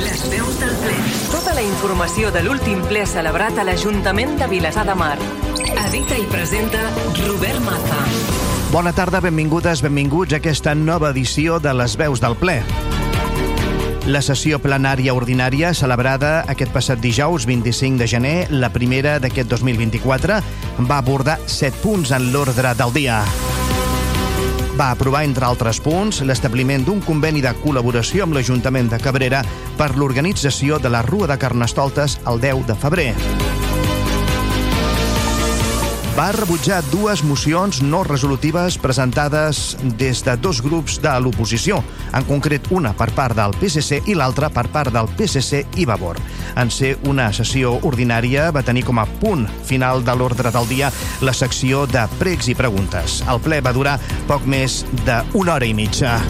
Les veus del ple. Tota la informació de l'últim ple celebrat a l'Ajuntament de Vilassar de Mar. Edita i presenta Robert Maza. Bona tarda, benvingudes, benvinguts a aquesta nova edició de Les veus del ple. La sessió plenària ordinària celebrada aquest passat dijous 25 de gener, la primera d'aquest 2024, va abordar set punts en l'ordre del dia va aprovar, entre altres punts, l'establiment d'un conveni de col·laboració amb l'Ajuntament de Cabrera per l'organització de la Rua de Carnestoltes el 10 de febrer va rebutjar dues mocions no resolutives presentades des de dos grups de l'oposició, en concret una per part del PSC i l'altra per part del PSC i Vavor. En ser una sessió ordinària va tenir com a punt final de l'ordre del dia la secció de pregs i preguntes. El ple va durar poc més d'una hora i mitja.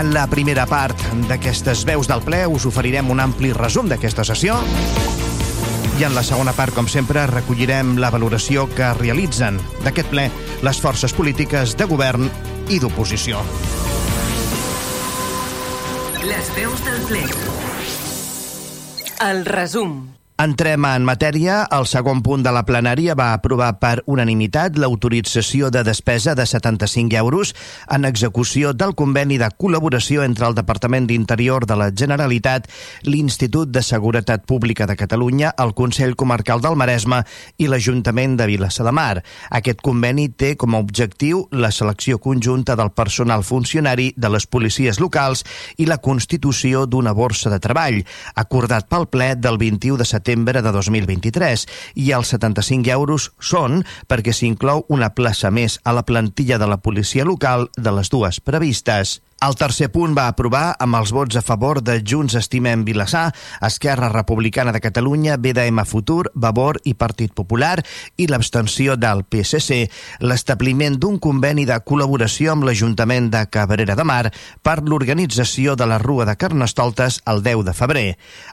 En la primera part d'aquestes veus del ple us oferirem un ampli resum d'aquesta sessió i en la segona part, com sempre, recollirem la valoració que realitzen d'aquest ple les forces polítiques de govern i d'oposició. Les veus del ple. El resum. Entrem en matèria. El segon punt de la plenària va aprovar per unanimitat l'autorització de despesa de 75 euros en execució del conveni de col·laboració entre el Departament d'Interior de la Generalitat, l'Institut de Seguretat Pública de Catalunya, el Consell Comarcal del Maresme i l'Ajuntament de Vilassar de Mar. Aquest conveni té com a objectiu la selecció conjunta del personal funcionari de les policies locals i la constitució d'una borsa de treball, acordat pel ple del 21 de setembre setembre de 2023 i els 75 euros són perquè s'inclou una plaça més a la plantilla de la policia local de les dues previstes. El tercer punt va aprovar amb els vots a favor de Junts Estimem Vilassar, Esquerra Republicana de Catalunya, BDM Futur, Vavor i Partit Popular i l'abstenció del PSC l'establiment d'un conveni de col·laboració amb l'Ajuntament de Cabrera de Mar per l'organització de la Rua de Carnestoltes el 10 de febrer.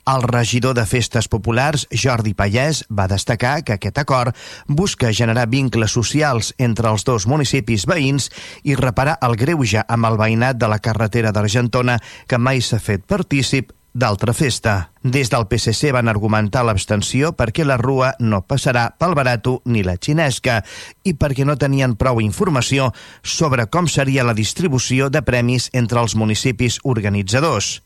El regidor de Festes Populars, Jordi Pallès, va destacar que aquest acord busca generar vincles socials entre els dos municipis veïns i reparar el greuge amb el veïnat de la carretera d'Argentona que mai s'ha fet partícip d'altra festa. Des del PSC van argumentar l'abstenció perquè la rua no passarà pel Barato ni la Xinesca i perquè no tenien prou informació sobre com seria la distribució de premis entre els municipis organitzadors.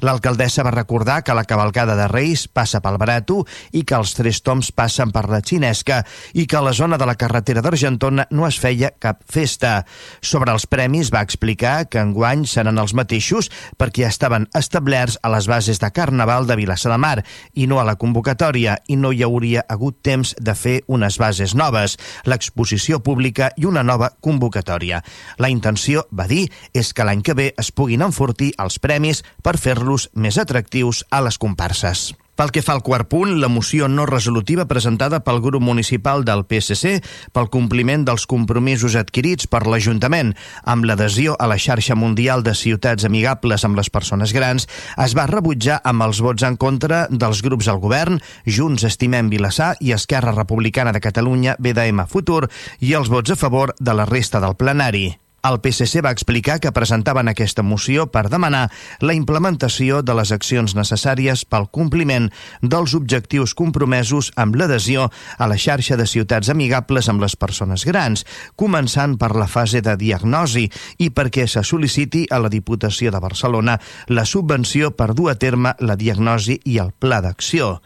L'alcaldessa va recordar que la cavalcada de Reis passa pel Barato i que els tres toms passen per la Xinesca i que a la zona de la carretera d'Argentona no es feia cap festa. Sobre els premis va explicar que enguany seran els mateixos perquè estaven establerts a les bases de Carnaval de Vilassar de Mar i no a la convocatòria i no hi hauria hagut temps de fer unes bases noves, l'exposició pública i una nova convocatòria. La intenció, va dir, és que l'any que ve es puguin enfortir els premis per fer-los més atractius a les comparses. Pel que fa al quart punt, la moció no resolutiva presentada pel grup municipal del PSC pel compliment dels compromisos adquirits per l'Ajuntament amb l'adhesió a la xarxa mundial de ciutats amigables amb les persones grans es va rebutjar amb els vots en contra dels grups al govern, Junts Estimem Vilassar i Esquerra Republicana de Catalunya, BDM Futur, i els vots a favor de la resta del plenari. El PSC va explicar que presentaven aquesta moció per demanar la implementació de les accions necessàries pel compliment dels objectius compromesos amb l'adhesió a la xarxa de ciutats amigables amb les persones grans, començant per la fase de diagnosi i perquè se sol·liciti a la Diputació de Barcelona la subvenció per dur a terme la diagnosi i el pla d'acció.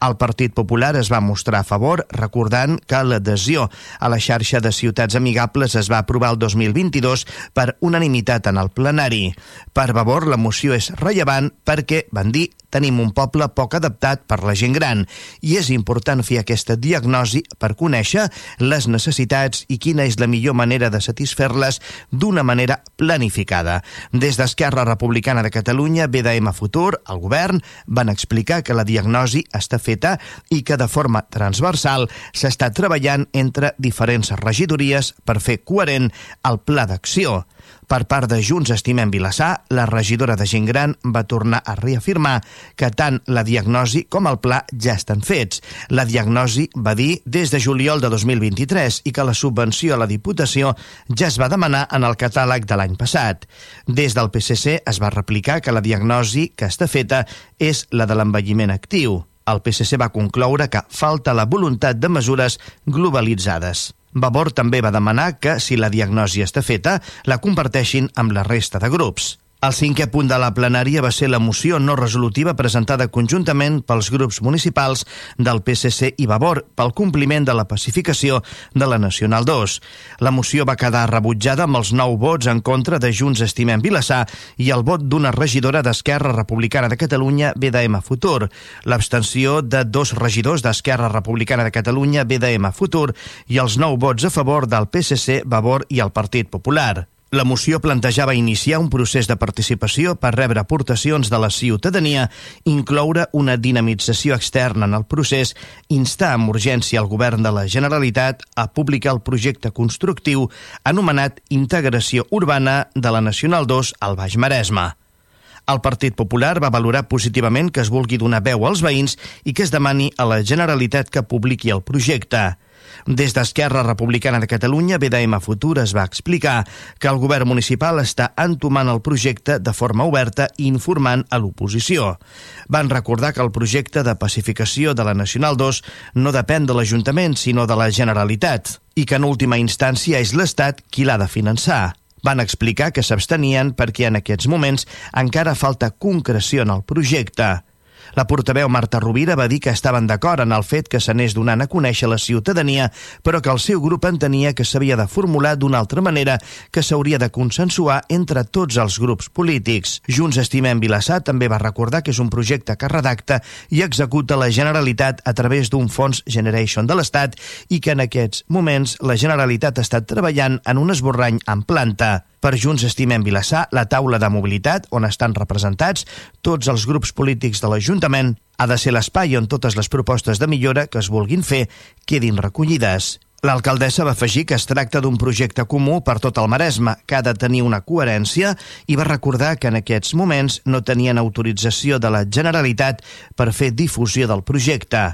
El Partit Popular es va mostrar a favor recordant que l'adhesió a la xarxa de ciutats amigables es va aprovar el 2022 2022 per unanimitat en el plenari. Per Vavor, la moció és rellevant perquè, van dir, tenim un poble poc adaptat per la gent gran i és important fer aquesta diagnosi per conèixer les necessitats i quina és la millor manera de satisfer-les d'una manera planificada. Des d'Esquerra Republicana de Catalunya, BDM Futur, el govern, van explicar que la diagnosi està feta i que de forma transversal s'està treballant entre diferents regidories per fer coherent el pla d'acció. Per part de Junts Estimem Vilassar, la regidora de gent gran va tornar a reafirmar que tant la diagnosi com el pla ja estan fets. La diagnosi va dir des de juliol de 2023 i que la subvenció a la Diputació ja es va demanar en el catàleg de l'any passat. Des del PSC es va replicar que la diagnosi que està feta és la de l'envelliment actiu. El PSC va concloure que falta la voluntat de mesures globalitzades. Vavor també va demanar que, si la diagnosi està feta, la comparteixin amb la resta de grups. El cinquè punt de la plenària va ser la moció no resolutiva presentada conjuntament pels grups municipals del PSC i Vavor pel compliment de la pacificació de la Nacional 2. La moció va quedar rebutjada amb els nou vots en contra de Junts Estimem Vilassar i el vot d'una regidora d'Esquerra Republicana de Catalunya, BDM Futur. L'abstenció de dos regidors d'Esquerra Republicana de Catalunya, BDM Futur, i els nou vots a favor del PSC, Vavor i el Partit Popular. La moció plantejava iniciar un procés de participació per rebre aportacions de la ciutadania, incloure una dinamització externa en el procés, instar amb urgència el govern de la Generalitat a publicar el projecte constructiu anomenat Integració Urbana de la Nacional 2 al Baix Maresme. El Partit Popular va valorar positivament que es vulgui donar veu als veïns i que es demani a la Generalitat que publiqui el projecte. Des d'Esquerra Republicana de Catalunya, BDM Futur es va explicar que el govern municipal està entomant el projecte de forma oberta i informant a l'oposició. Van recordar que el projecte de pacificació de la Nacional 2 no depèn de l'Ajuntament, sinó de la Generalitat, i que en última instància és l'Estat qui l'ha de finançar. Van explicar que s'abstenien perquè en aquests moments encara falta concreció en el projecte. La portaveu Marta Rovira va dir que estaven d'acord en el fet que s'anés donant a conèixer la ciutadania, però que el seu grup entenia que s'havia de formular d'una altra manera que s'hauria de consensuar entre tots els grups polítics. Junts Estimem Vilassar també va recordar que és un projecte que redacta i executa la Generalitat a través d'un fons Generation de l'Estat i que en aquests moments la Generalitat ha estat treballant en un esborrany en planta. Per Junts Estimem Vilassar, la taula de mobilitat, on estan representats tots els grups polítics de l'Ajuntament, ha de ser l'espai on totes les propostes de millora que es vulguin fer quedin recollides. L'alcaldessa va afegir que es tracta d'un projecte comú per tot el Maresme, que ha de tenir una coherència i va recordar que en aquests moments no tenien autorització de la Generalitat per fer difusió del projecte.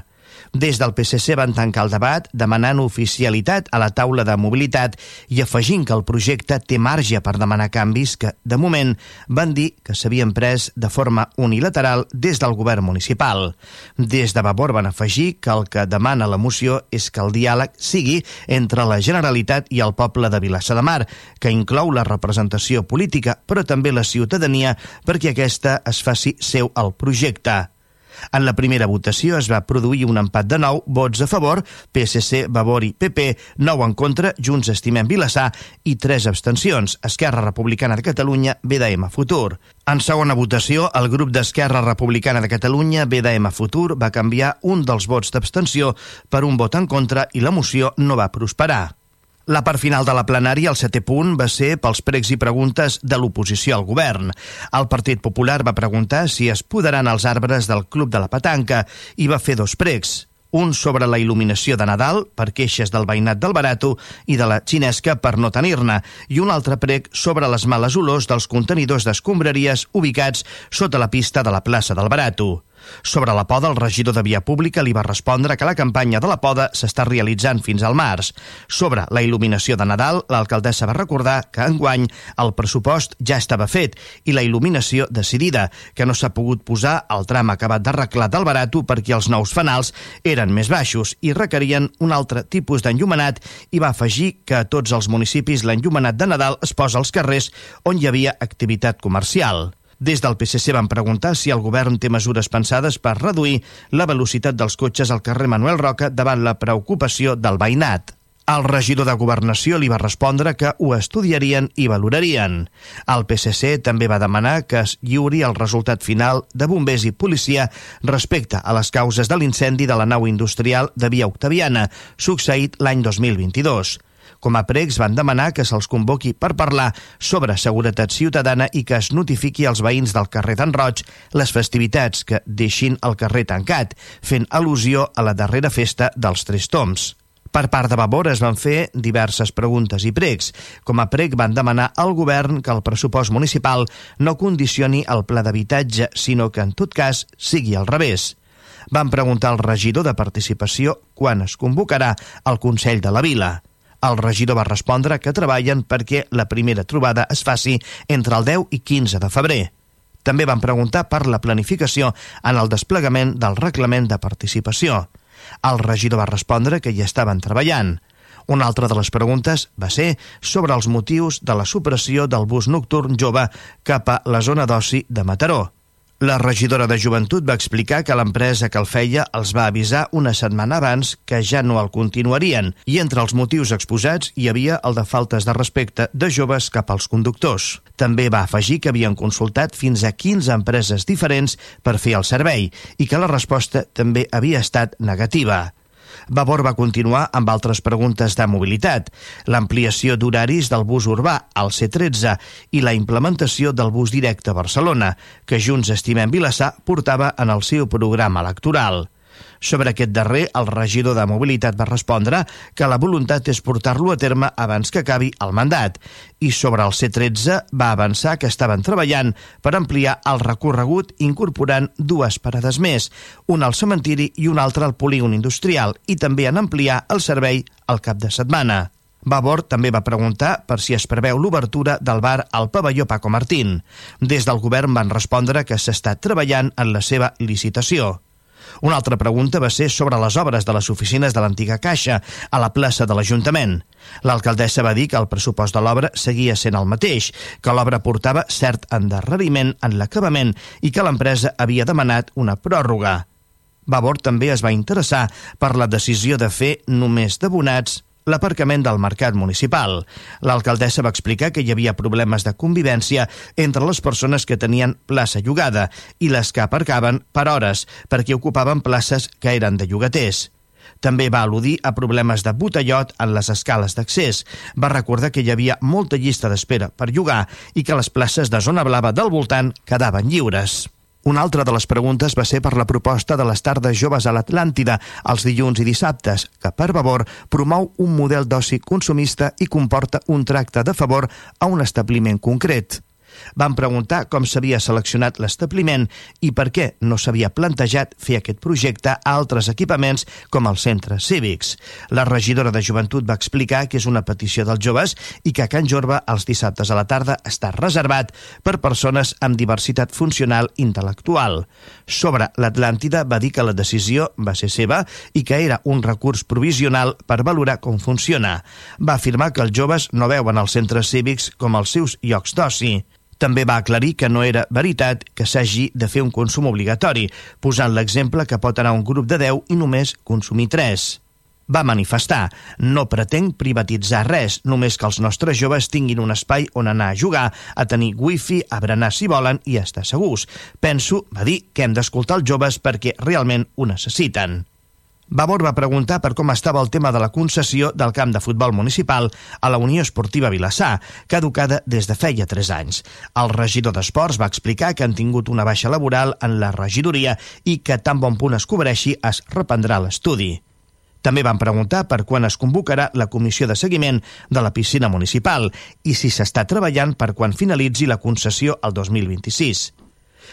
Des del PSC van tancar el debat demanant oficialitat a la taula de mobilitat i afegint que el projecte té marge per demanar canvis que, de moment, van dir que s'havien pres de forma unilateral des del govern municipal. Des de Vavor van afegir que el que demana la moció és que el diàleg sigui entre la Generalitat i el poble de Vilassa de Mar, que inclou la representació política, però també la ciutadania, perquè aquesta es faci seu el projecte. En la primera votació es va produir un empat de 9 vots a favor, PSC, Vavor i PP, 9 en contra, Junts Estimem Vilassar i 3 abstencions, Esquerra Republicana de Catalunya, BDM Futur. En segona votació, el grup d'Esquerra Republicana de Catalunya, BDM Futur, va canviar un dels vots d'abstenció per un vot en contra i la moció no va prosperar. La part final de la plenària, el setè punt, va ser pels pregs i preguntes de l'oposició al govern. El Partit Popular va preguntar si es podaran els arbres del Club de la Petanca i va fer dos pregs un sobre la il·luminació de Nadal, per queixes del veïnat del Barato i de la xinesca per no tenir-ne, i un altre prec sobre les males olors dels contenidors d'escombraries ubicats sota la pista de la plaça del Barato. Sobre la poda, el regidor de Via Pública li va respondre que la campanya de la poda s'està realitzant fins al març. Sobre la il·luminació de Nadal, l'alcaldessa va recordar que enguany el pressupost ja estava fet i la il·luminació decidida, que no s'ha pogut posar el tram acabat d'arreglar del Barato perquè els nous fanals eren més baixos i requerien un altre tipus d'enllumenat i va afegir que a tots els municipis l'enllumenat de Nadal es posa als carrers on hi havia activitat comercial. Des del PSC van preguntar si el govern té mesures pensades per reduir la velocitat dels cotxes al carrer Manuel Roca davant la preocupació del veïnat. El regidor de Governació li va respondre que ho estudiarien i valorarien. El PSC també va demanar que es lliuri el resultat final de bombers i policia respecte a les causes de l'incendi de la nau industrial de Via Octaviana, succeït l'any 2022. Com a pregs van demanar que se'ls convoqui per parlar sobre seguretat ciutadana i que es notifiqui als veïns del carrer d'en Roig les festivitats que deixin el carrer tancat, fent al·lusió a la darrera festa dels Tres Toms. Per part de Vavor es van fer diverses preguntes i pregs. Com a prec van demanar al govern que el pressupost municipal no condicioni el pla d'habitatge, sinó que en tot cas sigui al revés. Van preguntar al regidor de participació quan es convocarà el Consell de la Vila. El regidor va respondre que treballen perquè la primera trobada es faci entre el 10 i 15 de febrer. També van preguntar per la planificació en el desplegament del reglament de participació. El regidor va respondre que hi estaven treballant. Una altra de les preguntes va ser sobre els motius de la supressió del bus nocturn jove cap a la zona d'oci de Mataró. La regidora de Joventut va explicar que l'empresa que el feia els va avisar una setmana abans que ja no el continuarien i entre els motius exposats hi havia el de faltes de respecte de joves cap als conductors. També va afegir que havien consultat fins a 15 empreses diferents per fer el servei i que la resposta també havia estat negativa. Vavor va continuar amb altres preguntes de mobilitat, l'ampliació d'horaris del bus urbà al C13 i la implementació del bus directe a Barcelona, que Junts Estimem Vilassar portava en el seu programa electoral. Sobre aquest darrer, el regidor de Mobilitat va respondre que la voluntat és portar-lo a terme abans que acabi el mandat i sobre el C13 va avançar que estaven treballant per ampliar el recorregut incorporant dues parades més, una al cementiri i una altra al polígon industrial i també en ampliar el servei al cap de setmana. Vavor també va preguntar per si es preveu l'obertura del bar al pavelló Paco Martín. Des del govern van respondre que s'està treballant en la seva licitació. Una altra pregunta va ser sobre les obres de les oficines de l'antiga Caixa a la plaça de l'Ajuntament. L'alcaldessa va dir que el pressupost de l'obra seguia sent el mateix, que l'obra portava cert endarreriment en l'acabament i que l'empresa havia demanat una pròrroga. Vavor també es va interessar per la decisió de fer només d'abonats l'aparcament del mercat municipal. L'alcaldessa va explicar que hi havia problemes de convivència entre les persones que tenien plaça llogada i les que aparcaven per hores perquè ocupaven places que eren de llogaters. També va al·ludir a problemes de botellot en les escales d'accés. Va recordar que hi havia molta llista d'espera per llogar i que les places de zona blava del voltant quedaven lliures. Una altra de les preguntes va ser per la proposta de les tardes joves a l'Atlàntida els dilluns i dissabtes, que per favor promou un model d'oci consumista i comporta un tracte de favor a un establiment concret. Van preguntar com s'havia seleccionat l'establiment i per què no s'havia plantejat fer aquest projecte a altres equipaments com els centres cívics. La regidora de Joventut va explicar que és una petició dels joves i que Can Jorba els dissabtes a la tarda està reservat per persones amb diversitat funcional intel·lectual. Sobre l'Atlàntida va dir que la decisió va ser seva i que era un recurs provisional per valorar com funciona. Va afirmar que els joves no veuen els centres cívics com els seus llocs d'oci. També va aclarir que no era veritat que s'hagi de fer un consum obligatori, posant l'exemple que pot anar un grup de 10 i només consumir 3 va manifestar no pretenc privatitzar res, només que els nostres joves tinguin un espai on anar a jugar, a tenir wifi, a berenar si volen i a estar segurs. Penso, va dir, que hem d'escoltar els joves perquè realment ho necessiten. Vavor va preguntar per com estava el tema de la concessió del camp de futbol municipal a la Unió Esportiva Vilassar, caducada des de feia 3 anys. El regidor d'Esports va explicar que han tingut una baixa laboral en la regidoria i que tan bon punt es cobreixi es reprendrà l'estudi. També van preguntar per quan es convocarà la comissió de seguiment de la piscina municipal i si s'està treballant per quan finalitzi la concessió el 2026.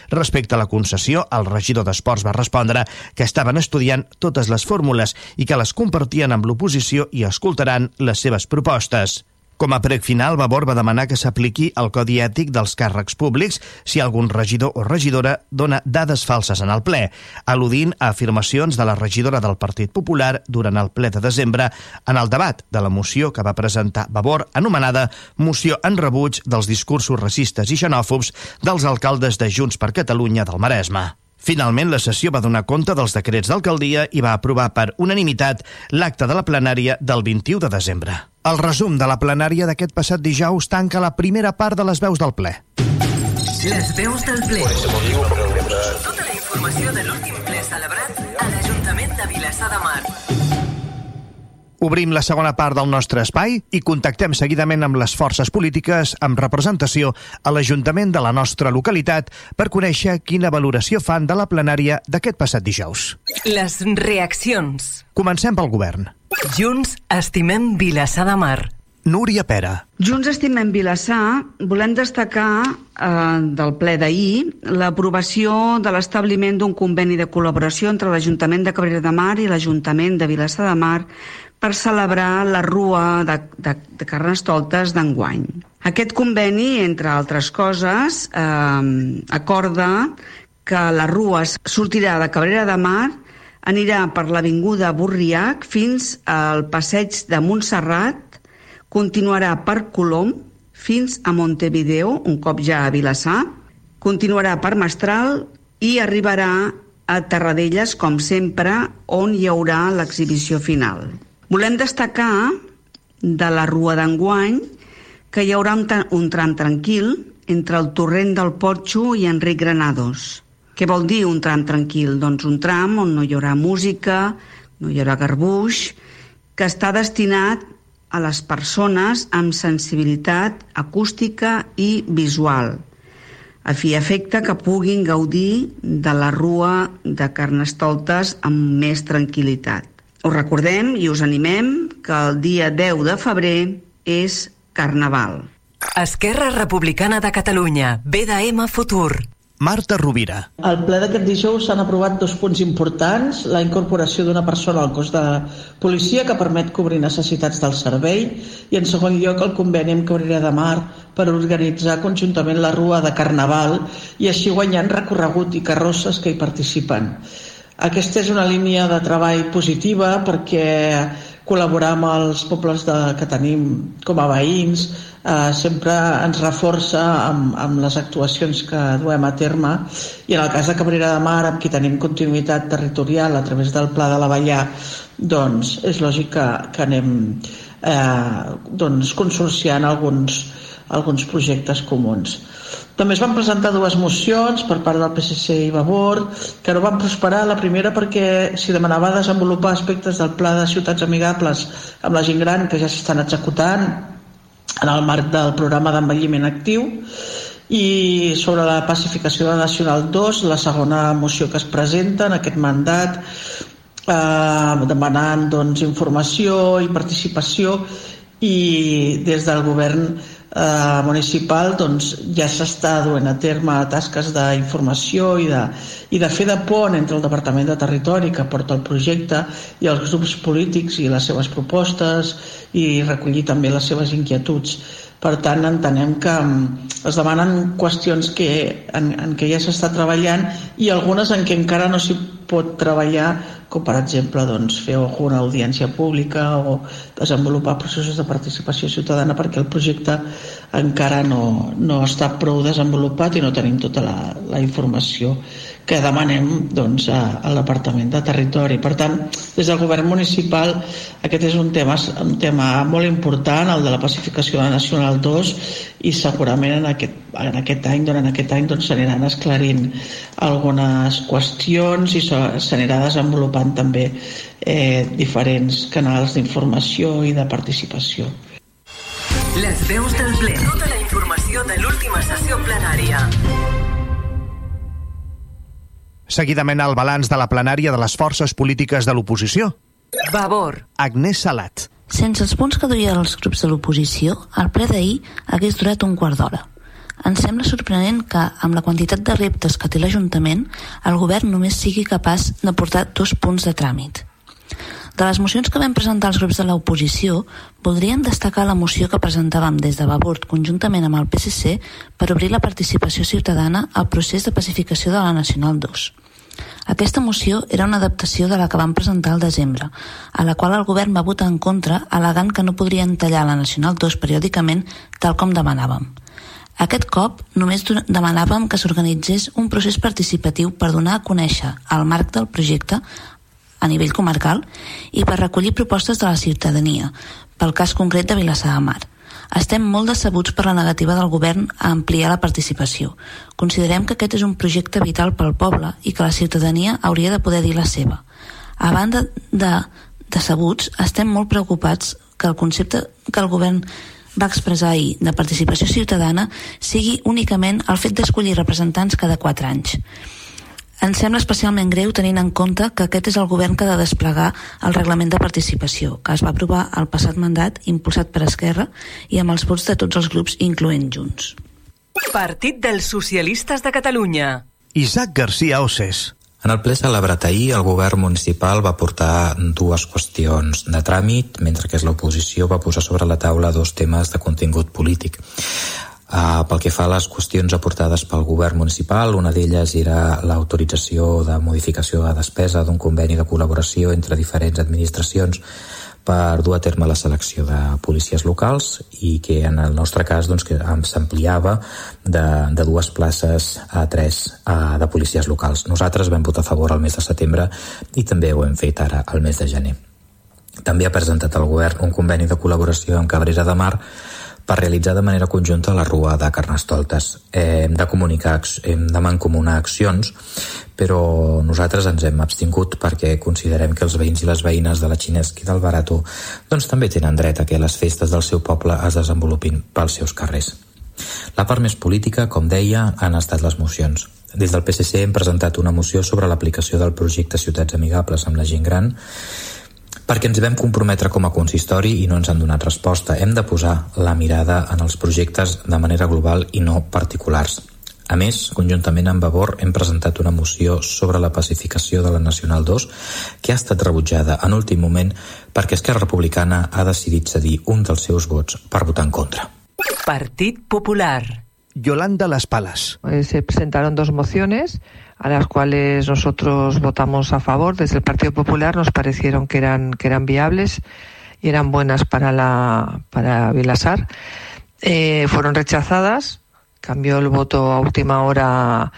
Respecte a la concessió, el regidor d'Esports va respondre que estaven estudiant totes les fórmules i que les compartien amb l'oposició i escoltaran les seves propostes. Com a prec final, Vavor va demanar que s'apliqui el codi ètic dels càrrecs públics si algun regidor o regidora dona dades falses en el ple, al·ludint a afirmacions de la regidora del Partit Popular durant el ple de desembre en el debat de la moció que va presentar Vavor, anomenada Moció en rebuig dels discursos racistes i xenòfobs dels alcaldes de Junts per Catalunya del Maresme. Finalment, la sessió va donar compte dels decrets d'alcaldia i va aprovar per unanimitat l'acte de la plenària del 21 de desembre. El resum de la plenària d'aquest passat dijous tanca la primera part de les veus del ple. Les veus del ple. Tota la informació de l'últim ple celebrat Obrim la segona part del nostre espai i contactem seguidament amb les forces polítiques amb representació a l'Ajuntament de la nostra localitat per conèixer quina valoració fan de la plenària d'aquest passat dijous. Les reaccions. Comencem pel govern. Junts estimem Vilassar de Mar. Núria Pera. Junts Estimem Vilassar volem destacar eh, del ple d'ahir l'aprovació de l'establiment d'un conveni de col·laboració entre l'Ajuntament de Cabrera de Mar i l'Ajuntament de Vilassar de Mar per celebrar la Rua de, de, de Carnestoltes d'enguany. Aquest conveni, entre altres coses, eh, acorda que la Rua sortirà de Cabrera de Mar, anirà per l'Avinguda Burriac fins al passeig de Montserrat, continuarà per Colom fins a Montevideo, un cop ja a Vilassar, continuarà per Mestral i arribarà a Terradelles, com sempre, on hi haurà l'exhibició final. Volem destacar de la Rua d'enguany que hi haurà un, tram tranquil entre el torrent del Porxo i Enric Granados. Què vol dir un tram tranquil? Doncs un tram on no hi haurà música, no hi haurà garbuix, que està destinat a les persones amb sensibilitat acústica i visual, a fi efecte que puguin gaudir de la rua de Carnestoltes amb més tranquil·litat. Us recordem i us animem que el dia 10 de febrer és Carnaval. Esquerra Republicana de Catalunya, BDM Futur. Marta Rovira. Al ple d'aquest dijous s'han aprovat dos punts importants, la incorporació d'una persona al cos de policia que permet cobrir necessitats del servei i en segon lloc el conveni amb Cabrera de Mar per organitzar conjuntament la Rua de Carnaval i així guanyant recorregut i carrosses que hi participen. Aquesta és una línia de treball positiva perquè col·laborar amb els pobles de, que tenim com a veïns eh, sempre ens reforça amb, amb les actuacions que duem a terme. I en el cas de Cabrera de Mar amb qui tenim continuïtat territorial a través del Pla de la Vallà doncs és lògic que, que anem eh, doncs, consorciant alguns, alguns projectes comuns. També es van presentar dues mocions per part del PSC i Vavor que no van prosperar. La primera perquè s'hi demanava desenvolupar aspectes del pla de ciutats amigables amb la gent gran que ja s'estan executant en el marc del programa d'envelliment actiu i sobre la pacificació de Nacional 2, la segona moció que es presenta en aquest mandat eh, demanant doncs, informació i participació i des del govern eh, municipal doncs, ja s'està duent a terme tasques d'informació i, de, i de fer de pont entre el Departament de Territori que porta el projecte i els grups polítics i les seves propostes i recollir també les seves inquietuds. Per tant, entenem que mm, es demanen qüestions que, en, en què ja s'està treballant i algunes en què encara no s'hi pot treballar com per exemple doncs, fer alguna audiència pública o desenvolupar processos de participació ciutadana perquè el projecte encara no, no està prou desenvolupat i no tenim tota la, la informació que demanem doncs, a, al Departament de Territori. Per tant, des del govern municipal aquest és un tema, un tema molt important, el de la pacificació de Nacional 2 i segurament en aquest, en aquest any, durant aquest any doncs, esclarint algunes qüestions i s'anirà desenvolupant també eh, diferents canals d'informació i de participació. Les veus del ple. Tota la informació de l'última sessió plenària. Seguidament el balanç de la plenària de les forces polítiques de l'oposició. Vavor. Agnès Salat. Sense els punts que duien els grups de l'oposició, el ple d'ahir hagués durat un quart d'hora. Ens sembla sorprenent que, amb la quantitat de reptes que té l'Ajuntament, el govern només sigui capaç de portar dos punts de tràmit. De les mocions que vam presentar els grups de l'oposició, voldríem destacar la moció que presentàvem des de Vavort conjuntament amb el PSC per obrir la participació ciutadana al procés de pacificació de la Nacional 2. Aquesta moció era una adaptació de la que vam presentar al desembre, a la qual el govern va votar en contra alegant que no podrien tallar la Nacional 2 periòdicament tal com demanàvem. Aquest cop només demanàvem que s'organitzés un procés participatiu per donar a conèixer al marc del projecte a nivell comarcal i per recollir propostes de la ciutadania, pel cas concret de Vilassar de Mar. Estem molt decebuts per la negativa del govern a ampliar la participació. Considerem que aquest és un projecte vital pel poble i que la ciutadania hauria de poder dir la seva. A banda de decebuts, estem molt preocupats que el concepte que el govern va expressar ahir de participació ciutadana sigui únicament el fet d'escollir representants cada quatre anys. Ens sembla especialment greu tenint en compte que aquest és el govern que ha de desplegar el reglament de participació, que es va aprovar al passat mandat, impulsat per Esquerra, i amb els vots de tots els grups, incloent Junts. Partit dels Socialistes de Catalunya. Isaac García Osses. En el ple celebrat ahir, el govern municipal va portar dues qüestions de tràmit, mentre que l'oposició va posar sobre la taula dos temes de contingut polític. Uh, pel que fa a les qüestions aportades pel govern municipal, una d'elles era l'autorització de modificació de despesa d'un conveni de col·laboració entre diferents administracions per dur a terme la selecció de policies locals i que en el nostre cas doncs, que s'ampliava de, de dues places a tres a, de policies locals. Nosaltres vam votar a favor al mes de setembre i també ho hem fet ara al mes de gener. També ha presentat el govern un conveni de col·laboració amb Cabrera de Mar per realitzar de manera conjunta la Rua de Carnestoltes. Hem de comunicar, hem de mancomunar accions, però nosaltres ens hem abstingut perquè considerem que els veïns i les veïnes de la Xinesc i del Barato doncs també tenen dret a que les festes del seu poble es desenvolupin pels seus carrers. La part més política, com deia, han estat les mocions. Des del PSC hem presentat una moció sobre l'aplicació del projecte Ciutats Amigables amb la gent gran perquè ens vam comprometre com a consistori i no ens han donat resposta. Hem de posar la mirada en els projectes de manera global i no particulars. A més, conjuntament amb Vavor hem presentat una moció sobre la pacificació de la Nacional 2 que ha estat rebutjada en últim moment perquè Esquerra Republicana ha decidit cedir un dels seus vots per votar en contra. Partit Popular. Yolanda Las Palas. Eh, se presentaron dos mociones a las cuales nosotros votamos a favor. Desde el Partido Popular nos parecieron que eran, que eran viables y eran buenas para, la, para Vilasar. Eh, fueron rechazadas, cambió el voto a última hora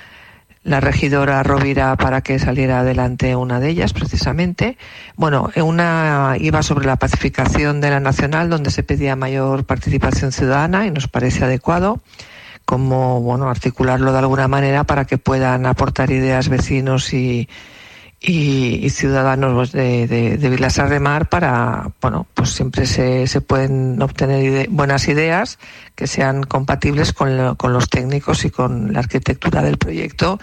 la regidora Rovira para que saliera adelante una de ellas, precisamente. Bueno, una iba sobre la pacificación de la nacional, donde se pedía mayor participación ciudadana y nos parece adecuado como bueno articularlo de alguna manera para que puedan aportar ideas vecinos y, y, ciudadanos de, de, de, de para, bueno, pues siempre se, se pueden obtener buenas ideas que sean compatibles con, lo, con, los técnicos y con la arquitectura del proyecto,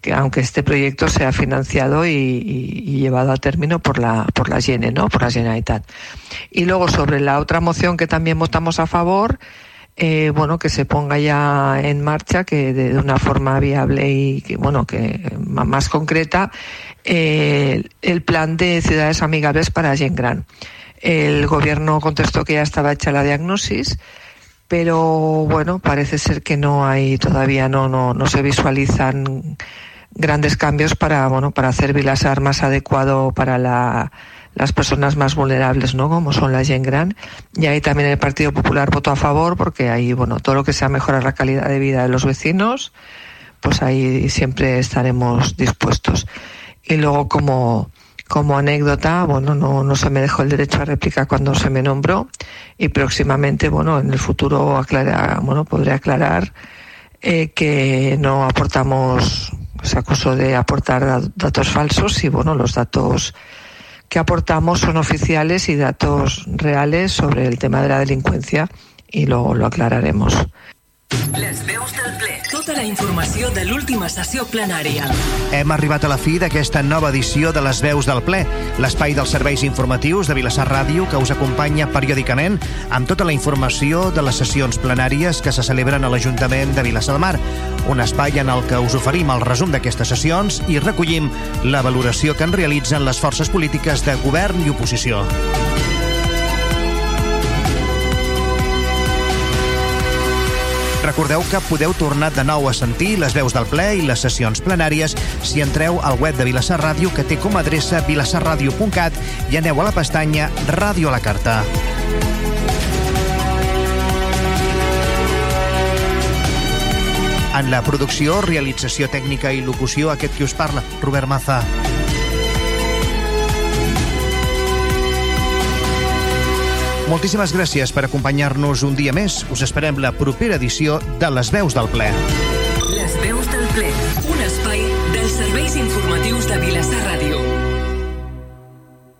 que aunque este proyecto sea financiado y llevado a término por la, por la Gene, ¿no? Por la Generalitat. Y luego sobre la otra moción que también votamos a favor, eh, bueno, que se ponga ya en marcha, que de, una forma viable y que, bueno, que más concreta, eh, el plan de ciudades amigables para Gengran. El gobierno contestó que ya estaba hecha la diagnosis, pero bueno, parece ser que no hay todavía, no, no, no se visualizan grandes cambios para, bueno, para hacer Vilasar más adecuado para la las personas más vulnerables, ¿no? Como son la gente gran. Y ahí también el Partido Popular votó a favor porque ahí, bueno, todo lo que sea mejorar la calidad de vida de los vecinos, pues ahí siempre estaremos dispuestos. Y luego como, como anécdota, bueno, no, no se me dejó el derecho a réplica cuando se me nombró y próximamente, bueno, en el futuro aclara, bueno, podré aclarar eh, que no aportamos, se acusó de aportar datos falsos y, bueno, los datos que aportamos son oficiales y datos reales sobre el tema de la delincuencia y lo, lo aclararemos. Les veus del ple. Tota la informació de l'última sessió plenària. Hem arribat a la fi d'aquesta nova edició de Les veus del ple, l'espai dels serveis informatius de Vilassar Ràdio que us acompanya periòdicament amb tota la informació de les sessions plenàries que se celebren a l'Ajuntament de Vilassar de Mar. Un espai en el que us oferim el resum d'aquestes sessions i recollim la valoració que en realitzen les forces polítiques de govern i oposició. Recordeu que podeu tornar de nou a sentir les veus del ple i les sessions plenàries si entreu al web de Vilassar Ràdio que té com a adreça vilassarradio.cat i aneu a la pestanya Ràdio a la Carta. En la producció, realització tècnica i locució, aquest qui us parla, Robert Maza. Moltíssimes gràcies per acompanyar-nos un dia més. Us esperem la propera edició de Les Veus del Ple. Les veus del ple, un espai dels serveis informatius de Vilassar Ràdio.